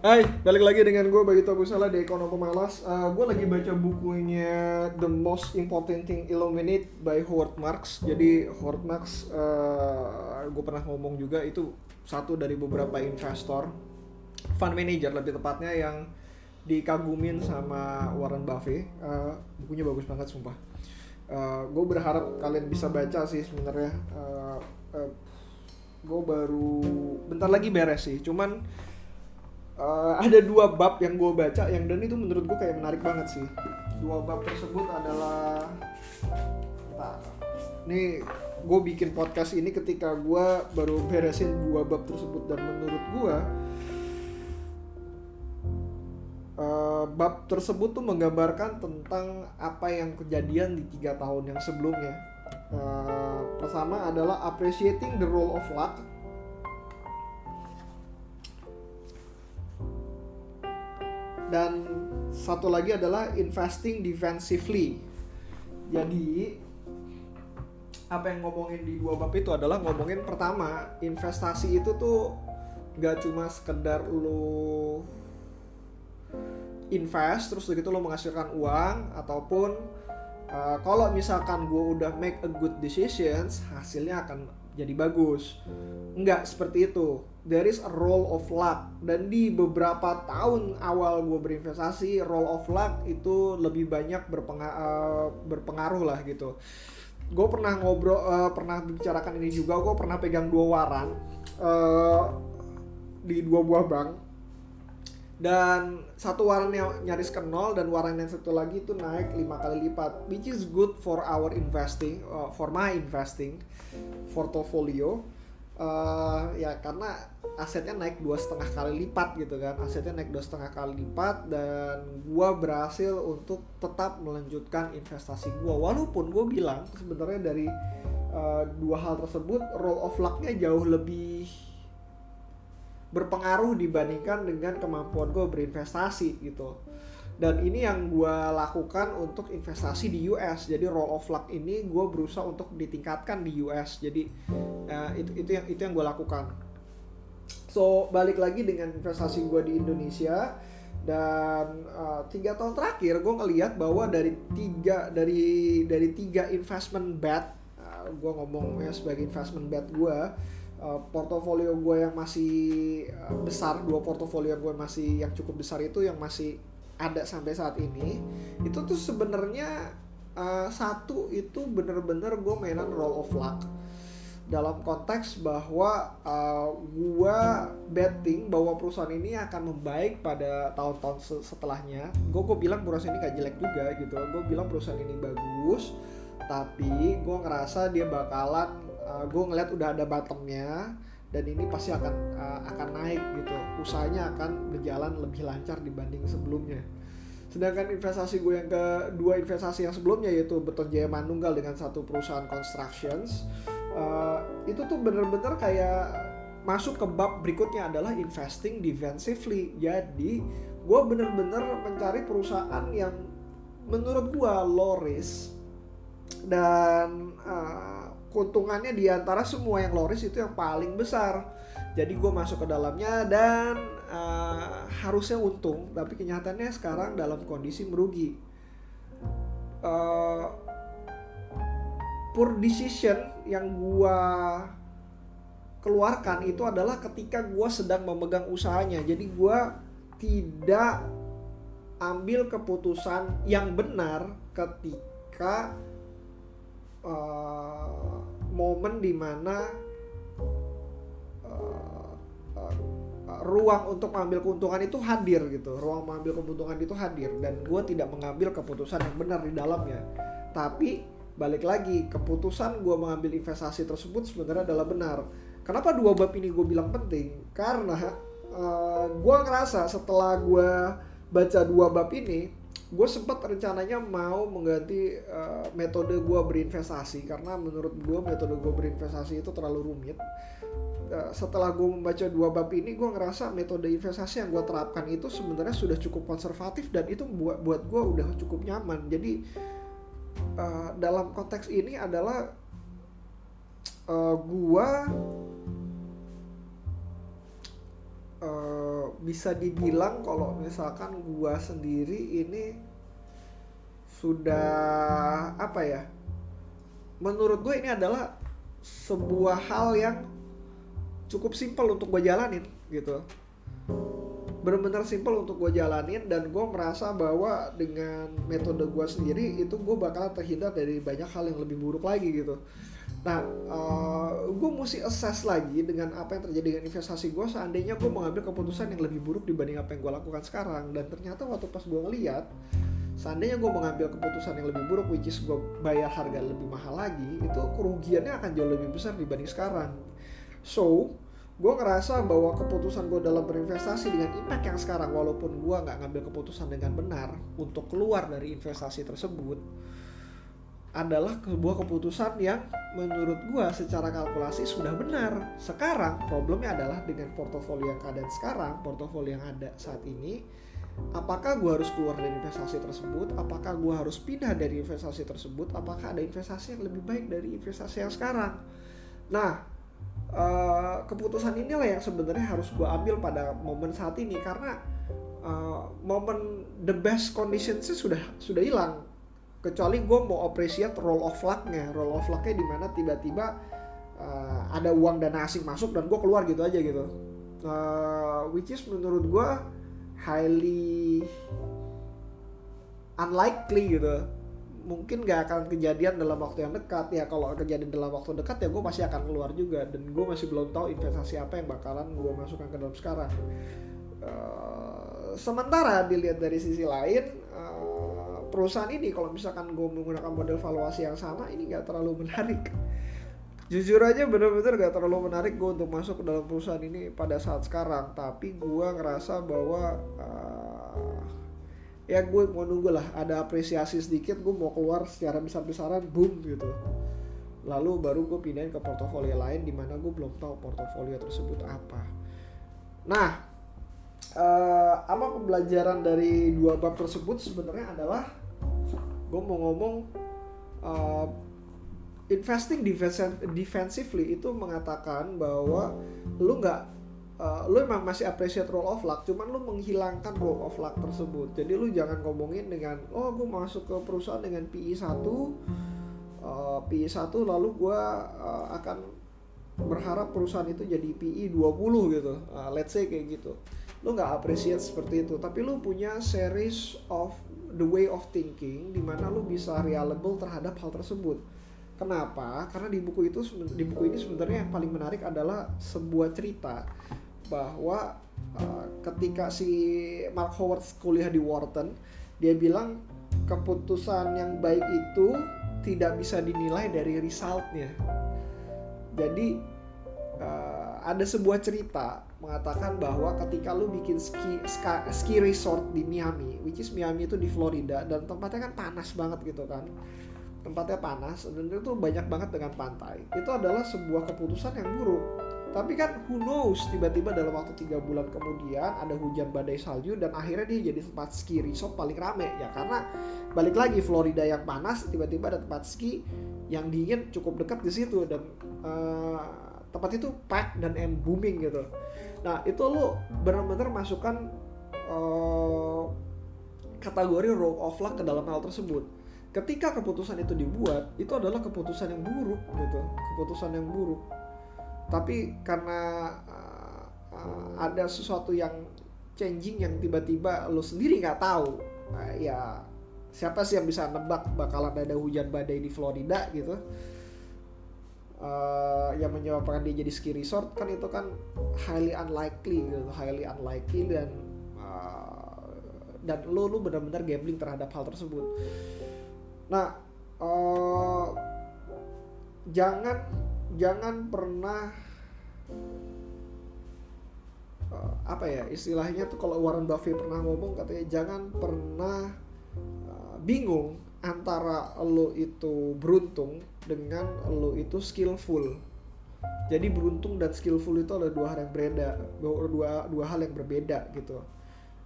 Hai, balik lagi dengan gue Bagito Busala di Ekonomi Pemalas. Uh, gue lagi baca bukunya The Most Important Thing Illuminate by Howard Marks. Jadi Howard Marks, uh, gue pernah ngomong juga itu satu dari beberapa investor, fund manager lebih tepatnya yang dikagumin sama Warren Buffett. Uh, bukunya bagus banget, sumpah. Uh, gue berharap kalian bisa baca sih sebenarnya. Uh, uh, gue baru bentar lagi beres sih, cuman uh, ada dua bab yang gue baca yang dan itu menurut gue kayak menarik banget sih. Dua bab tersebut adalah nah, ini gue bikin podcast ini ketika gue baru beresin dua bab tersebut dan menurut gue uh, bab tersebut tuh menggambarkan tentang apa yang kejadian di tiga tahun yang sebelumnya. Uh, pertama adalah appreciating the role of luck dan satu lagi adalah investing defensively. Jadi apa yang ngomongin di dua bab itu adalah ngomongin pertama investasi itu tuh gak cuma sekedar lo invest terus begitu lo menghasilkan uang ataupun uh, kalau misalkan gue udah make a good decisions hasilnya akan jadi bagus. Enggak seperti itu. There is a role of luck dan di beberapa tahun awal gue berinvestasi, role of luck itu lebih banyak berpengaruh, uh, berpengaruh lah gitu. Gue pernah ngobrol, uh, pernah bicarakan ini juga. Gue pernah pegang dua waran uh, di dua buah bank dan satu waran yang nyaris ke nol dan waran yang satu lagi itu naik lima kali lipat which is good for our investing uh, for my investing portfolio uh, ya karena asetnya naik dua setengah kali lipat gitu kan. Asetnya naik dua setengah kali lipat dan gua berhasil untuk tetap melanjutkan investasi gua. Walaupun gua bilang sebenarnya dari uh, dua hal tersebut roll of lucknya jauh lebih berpengaruh dibandingkan dengan kemampuan gue berinvestasi gitu dan ini yang gue lakukan untuk investasi di US jadi roll of luck ini gue berusaha untuk ditingkatkan di US jadi uh, itu itu yang itu yang gue lakukan. So balik lagi dengan investasi gue di Indonesia. Dan uh, tiga tahun terakhir gue ngelihat bahwa dari tiga dari dari tiga investment bet uh, gue ngomongnya sebagai investment bet gue uh, portofolio gue yang masih uh, besar dua portofolio gue masih yang cukup besar itu yang masih ada sampai saat ini itu tuh sebenarnya uh, satu itu bener-bener gue mainan roll of luck. Dalam konteks bahwa uh, gue betting bahwa perusahaan ini akan membaik pada tahun-tahun setelahnya. Gue gue bilang perusahaan ini gak jelek juga gitu. Gue bilang perusahaan ini bagus tapi gue ngerasa dia bakalan uh, eh, gue ngeliat udah ada bottomnya dan ini pasti akan uh, akan naik gitu. Usahanya akan berjalan lebih lancar dibanding sebelumnya. Sedangkan investasi gue yang kedua investasi yang sebelumnya yaitu Beton Jaya Manunggal dengan satu perusahaan constructions uh, itu tuh bener-bener kayak masuk ke bab berikutnya adalah investing defensively. Jadi gue bener-bener mencari perusahaan yang menurut gue low risk dan uh, keuntungannya di antara semua yang loris itu yang paling besar. Jadi gue masuk ke dalamnya dan uh, harusnya untung, tapi kenyataannya sekarang dalam kondisi merugi. Uh, poor decision yang gue keluarkan itu adalah ketika gue sedang memegang usahanya. Jadi gue tidak ambil keputusan yang benar ketika uh, momen di mana uh, uh, ruang untuk mengambil keuntungan itu hadir gitu. Ruang mengambil keuntungan itu hadir. Dan gue tidak mengambil keputusan yang benar di dalamnya. Tapi balik lagi keputusan gue mengambil investasi tersebut sebenarnya adalah benar. Kenapa dua bab ini gue bilang penting? Karena uh, gue ngerasa setelah gue baca dua bab ini gue sempat rencananya mau mengganti uh, metode gue berinvestasi karena menurut gue metode gue berinvestasi itu terlalu rumit. Uh, setelah gue membaca dua bab ini, gue ngerasa metode investasi yang gue terapkan itu sebenarnya sudah cukup konservatif dan itu buat buat gue udah cukup nyaman. Jadi uh, dalam konteks ini adalah uh, gue bisa dibilang kalau misalkan gua sendiri ini sudah apa ya menurut gue ini adalah sebuah hal yang cukup simpel untuk gue jalanin gitu. Benar-benar simpel untuk gue jalanin dan gue merasa bahwa dengan metode gue sendiri itu gue bakal terhindar dari banyak hal yang lebih buruk lagi gitu. Nah uh, mesti assess lagi dengan apa yang terjadi dengan investasi gue seandainya gue mengambil keputusan yang lebih buruk dibanding apa yang gue lakukan sekarang. Dan ternyata waktu pas gue ngeliat seandainya gue mengambil keputusan yang lebih buruk which is gue bayar harga lebih mahal lagi itu kerugiannya akan jauh lebih besar dibanding sekarang. So gue ngerasa bahwa keputusan gue dalam berinvestasi dengan impact yang sekarang walaupun gue nggak ngambil keputusan dengan benar untuk keluar dari investasi tersebut adalah sebuah keputusan yang menurut gue secara kalkulasi sudah benar. Sekarang problemnya adalah dengan portofolio yang keadaan sekarang, portofolio yang ada saat ini, apakah gue harus keluar dari investasi tersebut? Apakah gue harus pindah dari investasi tersebut? Apakah ada investasi yang lebih baik dari investasi yang sekarang? Nah uh, keputusan inilah yang sebenarnya harus gue ambil pada momen saat ini karena uh, momen the best conditions sudah sudah hilang kecuali gue mau appreciate roll of lucknya. Roll of lucknya di mana tiba-tiba uh, ada uang dana asing masuk dan gue keluar gitu aja gitu. Uh, which is menurut gue highly unlikely gitu. Mungkin gak akan kejadian dalam waktu yang dekat. Ya kalau kejadian dalam waktu dekat ya gue pasti akan keluar juga. Dan gue masih belum tahu investasi apa yang bakalan gue masukkan ke dalam sekarang. Uh, sementara dilihat dari sisi lain perusahaan ini kalau misalkan gue menggunakan model valuasi yang sama ini gak terlalu menarik. Jujur aja bener-bener gak terlalu menarik gue untuk masuk ke dalam perusahaan ini pada saat sekarang. Tapi gue ngerasa bahwa uh, ya gue mau nunggu lah ada apresiasi sedikit gue mau keluar secara besar-besaran boom gitu. Lalu baru gue pindahin ke portofolio lain di mana gue belum tahu portofolio tersebut apa. Nah uh, apa pembelajaran dari dua bab tersebut sebenarnya adalah gue mau ngomong uh, investing defensively itu mengatakan bahwa lu nggak uh, lu emang masih appreciate roll of luck cuman lu menghilangkan roll of luck tersebut. Jadi lu jangan ngomongin dengan oh gue masuk ke perusahaan dengan PI 1 uh, PI 1 lalu gue uh, akan berharap perusahaan itu jadi PI 20 gitu. Uh, let's say kayak gitu. Lu nggak appreciate seperti itu tapi lu punya series of the way of thinking di mana lu bisa reliable terhadap hal tersebut Kenapa? Karena di buku itu di buku ini sebenarnya yang paling menarik adalah sebuah cerita bahwa uh, ketika si Mark Howard kuliah di Wharton, dia bilang keputusan yang baik itu tidak bisa dinilai dari resultnya. Jadi uh, ada sebuah cerita mengatakan bahwa ketika lu bikin ski, ski ski resort di Miami, which is Miami itu di Florida dan tempatnya kan panas banget gitu kan. Tempatnya panas dan itu banyak banget dengan pantai. Itu adalah sebuah keputusan yang buruk. Tapi kan who knows tiba-tiba dalam waktu tiga bulan kemudian ada hujan badai salju dan akhirnya dia jadi tempat ski resort paling rame. Ya karena balik lagi Florida yang panas tiba-tiba ada tempat ski yang dingin cukup dekat di situ dan uh, tempat itu pack dan em booming gitu nah itu lo benar-benar masukkan uh, kategori roll of luck ke dalam hal tersebut. Ketika keputusan itu dibuat itu adalah keputusan yang buruk gitu. Keputusan yang buruk. Tapi karena uh, uh, ada sesuatu yang changing yang tiba-tiba lo sendiri nggak tahu uh, ya siapa sih yang bisa nebak bakalan ada hujan badai di Florida gitu uh, yang menyebabkan dia jadi ski resort kan itu kan highly unlikely gitu highly unlikely dan uh, dan lo lo benar-benar gambling terhadap hal tersebut. Nah, uh, jangan jangan pernah uh, apa ya istilahnya tuh kalau Warren Buffett pernah ngomong katanya jangan pernah uh, bingung antara lo itu beruntung dengan lo itu skillful. Jadi beruntung dan skillful itu adalah dua hal yang berbeda, dua dua hal yang berbeda gitu.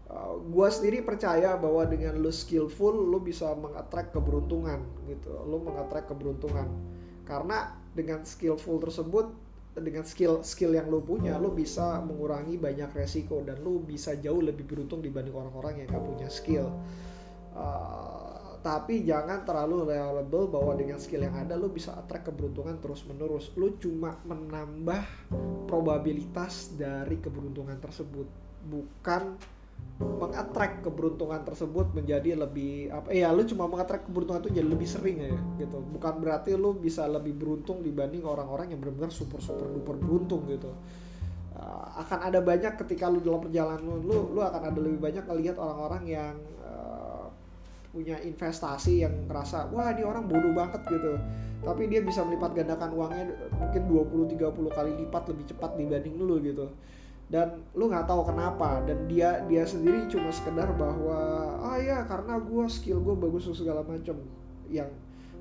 Uh, gue sendiri percaya bahwa dengan lu skillful lu bisa mengattract keberuntungan gitu. Lu mengattract keberuntungan. Karena dengan skillful tersebut dengan skill skill yang lo punya lo bisa mengurangi banyak resiko dan lo bisa jauh lebih beruntung dibanding orang-orang yang gak punya skill. Uh, tapi jangan terlalu reliable bahwa dengan skill yang ada lo bisa attract keberuntungan terus menerus lo cuma menambah probabilitas dari keberuntungan tersebut. Bukan mengattract keberuntungan tersebut menjadi lebih apa ya lu cuma mengattract keberuntungan itu jadi lebih sering ya gitu. Bukan berarti lu bisa lebih beruntung dibanding orang-orang yang benar-benar super super duper beruntung gitu. Akan ada banyak ketika lu dalam perjalanan lu lu akan ada lebih banyak ngelihat orang-orang yang punya investasi yang ngerasa wah ini orang bodoh banget gitu. Tapi dia bisa melipat gandakan uangnya mungkin 20 30 kali lipat lebih cepat dibanding lu gitu. Dan lu nggak tahu kenapa. Dan dia dia sendiri cuma sekedar bahwa ah ya karena gue skill gue bagus segala macam yang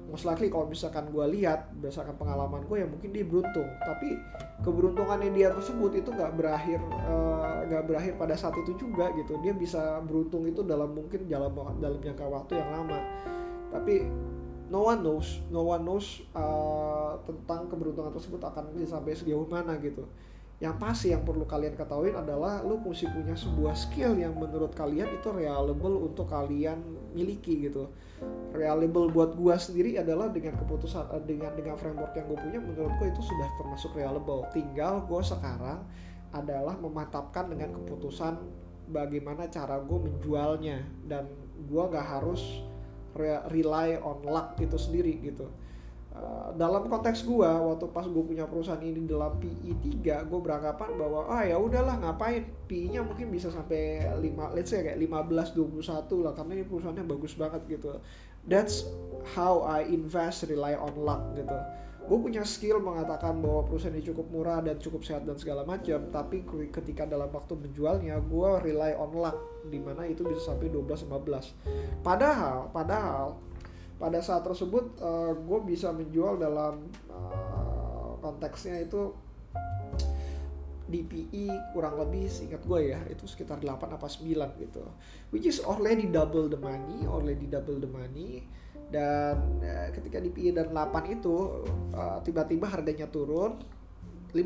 most likely kalau misalkan gue lihat berdasarkan pengalaman gue ya mungkin dia beruntung. Tapi keberuntungan yang dia tersebut itu nggak berakhir eh, nggak uh, berakhir pada saat itu juga gitu. Dia bisa beruntung itu dalam mungkin dalam dalam jangka waktu yang lama. Tapi no one knows no one knows uh, tentang keberuntungan tersebut akan sampai sejauh mana gitu yang pasti yang perlu kalian ketahui adalah lu mesti punya sebuah skill yang menurut kalian itu reliable untuk kalian miliki gitu. Reliable buat gua sendiri adalah dengan keputusan eh, dengan dengan framework yang gue punya menurut gua itu sudah termasuk reliable. Tinggal gue sekarang adalah memantapkan dengan keputusan bagaimana cara gue menjualnya. Dan gue gak harus rely on luck itu sendiri gitu Eh, dalam konteks gue waktu pas gue punya perusahaan ini dalam PI 3 gue beranggapan bahwa ah ya udahlah ngapain? PI nya mungkin bisa sampai 5 let's say kayak 15 21 lah karena ini perusahaannya bagus banget gitu. That's how I invest rely on luck gitu. Gue punya skill mengatakan bahwa perusahaan ini cukup murah dan cukup sehat dan segala macam tapi ketika dalam waktu menjualnya gue rely on luck di mana itu bisa sampai 12 15 padahal padahal pada saat tersebut uh, eh, gue bisa menjual dalam uh, konteksnya itu DPI kurang lebih singkat gue ya itu sekitar 8 apa 9 gitu. Which is already double the money already double the money. Dan uh, ketika DPI dan 8 itu tiba tiba-tiba harganya turun 15%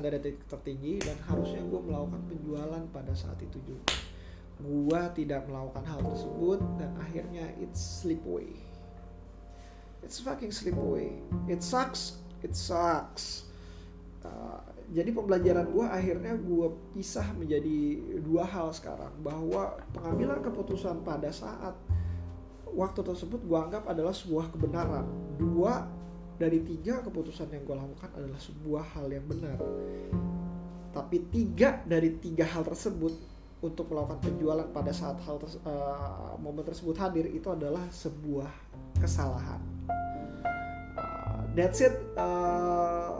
dari titik tertinggi dan harusnya gue melakukan penjualan pada saat itu juga. Gue tidak melakukan hal tersebut dan akhirnya it's slip away it's fucking slip away it sucks. It sucks. Uh, jadi pembelajaran gue akhirnya gue pisah menjadi dua hal sekarang. Bahwa pengambilan keputusan pada saat waktu tersebut gue anggap adalah sebuah kebenaran. Dua dari tiga keputusan yang gue lakukan adalah sebuah hal yang benar. Tapi tiga dari tiga hal tersebut untuk melakukan penjualan pada saat hal terse uh, momen tersebut hadir itu adalah sebuah kesalahan that's it. Uh,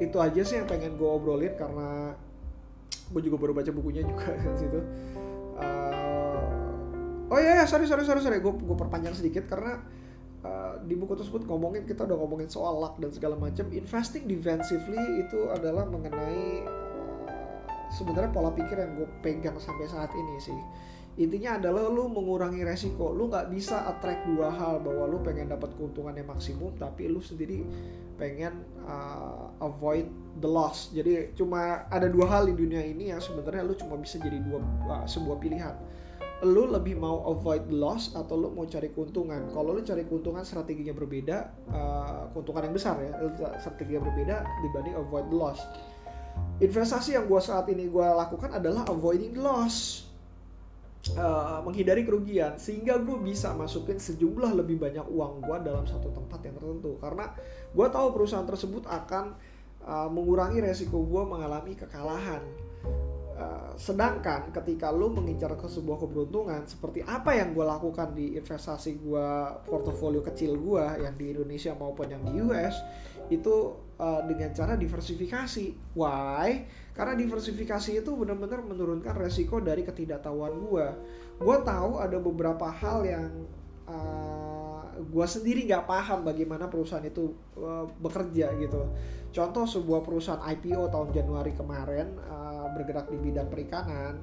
itu aja sih yang pengen gue obrolin karena gue juga baru baca bukunya juga situ. Uh, oh iya, yeah, sorry sorry sorry sorry. Gue gue perpanjang sedikit karena uh, di buku tersebut ngomongin kita udah ngomongin soal luck dan segala macam. Investing defensively itu adalah mengenai uh, sebenarnya pola pikir yang gue pegang sampai saat ini sih intinya adalah lu mengurangi resiko. Lu nggak bisa attract dua hal bahwa lu pengen dapat keuntungan yang maksimum tapi lu sendiri pengen uh, avoid the loss. Jadi cuma ada dua hal di dunia ini yang sebenarnya lu cuma bisa jadi dua uh, sebuah pilihan. Lu lebih mau avoid the loss atau lu mau cari keuntungan? Kalau lu cari keuntungan strateginya berbeda uh, keuntungan yang besar ya strateginya berbeda dibanding avoid the loss. Investasi yang gue saat ini gue lakukan adalah avoiding loss uh, menghindari kerugian sehingga gue bisa masukin sejumlah lebih banyak uang gue dalam satu tempat yang tertentu karena gue tahu perusahaan tersebut akan uh, mengurangi resiko gue mengalami kekalahan Uh, sedangkan ketika lo mengincar ke sebuah keberuntungan seperti apa yang gue lakukan di investasi gue portofolio kecil gue yang di Indonesia maupun yang di US itu uh, dengan cara diversifikasi. Why? Karena diversifikasi itu benar-benar menurunkan resiko dari ketidaktahuan gue. Gue tahu ada beberapa hal yang uh, eh, gue sendiri nggak paham bagaimana perusahaan itu uh, bekerja gitu. Contoh sebuah perusahaan IPO tahun Januari kemarin uh, bergerak di bidang perikanan.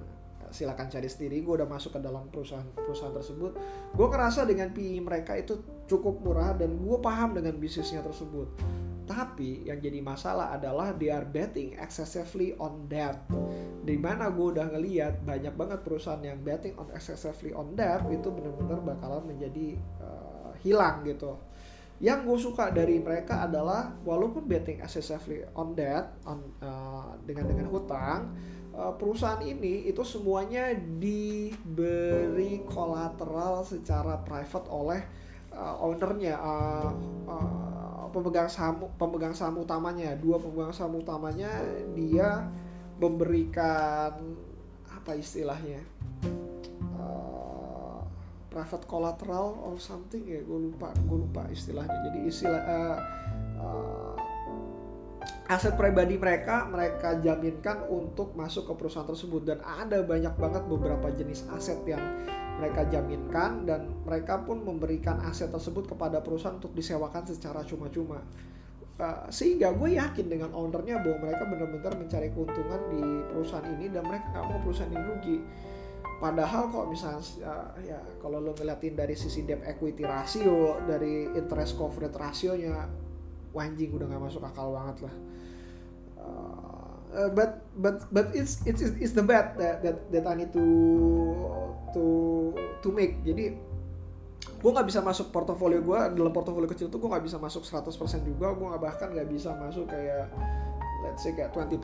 Silakan cari sendiri. Gue udah masuk ke dalam perusahaan-perusahaan tersebut. Gue ngerasa dengan PI mereka itu cukup murah dan gue paham dengan bisnisnya tersebut tapi yang jadi masalah adalah they are betting excessively on debt. Di mana gue udah ngeliat banyak banget perusahaan yang betting on excessively on debt itu benar-benar bakalan menjadi uh, hilang gitu. Yang gue suka dari mereka adalah walaupun betting excessively on debt on uh, dengan dengan hutang uh, perusahaan ini itu semuanya diberi kolateral secara private oleh uh, ownernya uh, uh, pemegang saham pemegang saham utamanya. Dua pemegang saham utamanya dia memberikan apa istilahnya uh, private collateral or something ya gue lupa gue lupa istilahnya. Jadi istilah uh, uh, aset pribadi mereka mereka jaminkan untuk masuk ke perusahaan tersebut. Dan ada banyak banget beberapa jenis aset yang mereka jaminkan dan mereka pun memberikan aset tersebut kepada perusahaan untuk disewakan secara cuma-cuma. Uh, sehingga gue yakin dengan ownernya bahwa mereka benar-benar mencari keuntungan di perusahaan ini dan mereka nggak mau perusahaan ini rugi. Padahal kok misalnya uh, ya kalau lo ngeliatin dari sisi debt equity ratio dari interest coverage rasionya wanjing udah nggak masuk akal banget lah. Uh, but but but it's it's it's the bet that that that I need to to to make. Jadi gue nggak bisa masuk portofolio gue dalam portofolio kecil tuh gue nggak bisa masuk 100% juga. Gue nggak bahkan nggak bisa masuk kayak let's say kayak 20%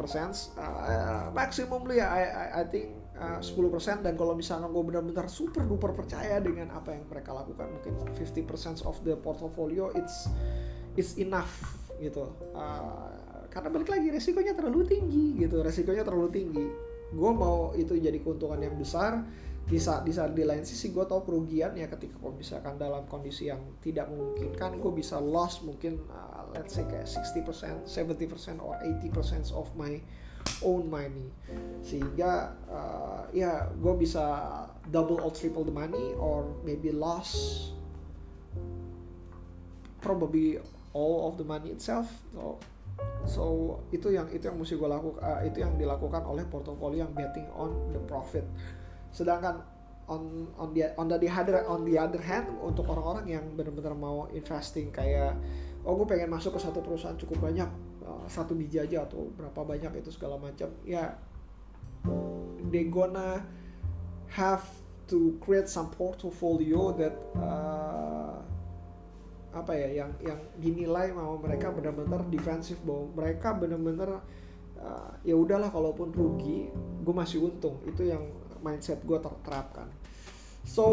uh, maksimum ya I, I, I think uh, 10% dan kalau misalnya gue benar-benar super duper percaya dengan apa yang mereka lakukan mungkin 50% of the portfolio it's it's enough gitu. Uh, karena balik lagi resikonya terlalu tinggi gitu resikonya terlalu tinggi. Gue mau itu jadi keuntungan yang besar di saat di saat di lain sisi gue tau kerugian ya ketika gue misalkan dalam kondisi yang tidak memungkinkan gue bisa loss mungkin uh, let's say kayak 60% 70% or 80% of my own money. Sehingga uh, ya gue bisa double or triple the money or maybe loss probably all of the money itself so itu yang itu yang mesti gue lakukan uh, itu yang dilakukan oleh portofolio yang betting on the profit. Sedangkan on on the on the other on the other hand untuk orang-orang yang benar-benar mau investing kayak oh gue pengen masuk ke satu perusahaan cukup banyak uh, satu biji aja atau berapa banyak itu segala macam ya they gonna have to create some portfolio that uh, apa ya yang yang dinilai mau mereka benar-benar defensif bahwa mereka benar-benar uh, ya udahlah kalaupun rugi gue masih untung. Itu yang mindset gue terterapkan so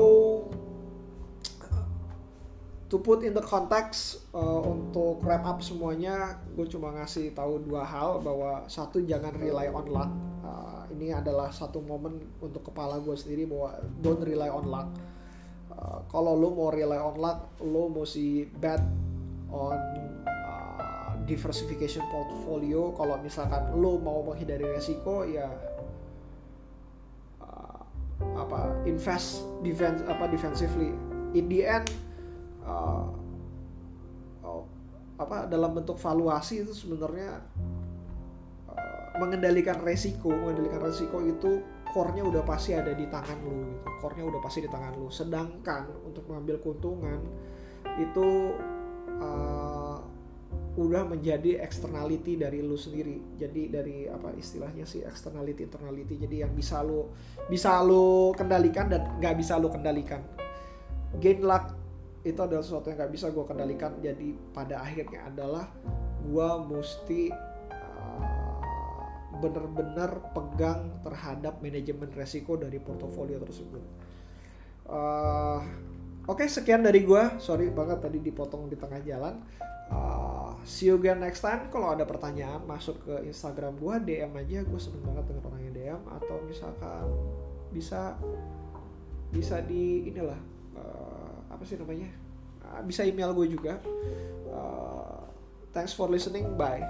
to put in the context uh, untuk wrap up semuanya gue cuma ngasih tahu dua hal bahwa satu jangan rely on luck. Uh, ini adalah satu momen untuk kepala gue sendiri bahwa don't rely on luck Uh, kalau lo mau rely on luck lo mesti bet on uh, diversification portfolio. Kalau misalkan lo mau menghindari resiko ya uh, apa invest defense apa defensively. In the end uh, oh, apa dalam bentuk valuasi itu sebenarnya mengendalikan resiko. Mengendalikan resiko itu core-nya udah pasti ada di tangan lu gitu. Core-nya udah pasti di tangan lu. Sedangkan untuk mengambil keuntungan itu uh, udah menjadi externality dari lu sendiri. Jadi dari apa istilahnya sih externality internality. Jadi yang bisa lu bisa lu kendalikan dan nggak bisa lu kendalikan. Gain luck itu adalah sesuatu yang nggak bisa gue kendalikan. Jadi pada akhirnya adalah gue mesti benar-benar pegang terhadap manajemen resiko dari portofolio tersebut. Uh, Oke, okay, sekian dari gue. Sorry banget tadi dipotong di tengah jalan. Uh, see you again next time. Kalau ada pertanyaan, masuk ke Instagram gue, DM aja. Gue seneng banget dengan orang yang DM. Atau misalkan bisa bisa di inilah uh, apa sih namanya? Uh, bisa email gue juga. Uh, thanks for listening. Bye.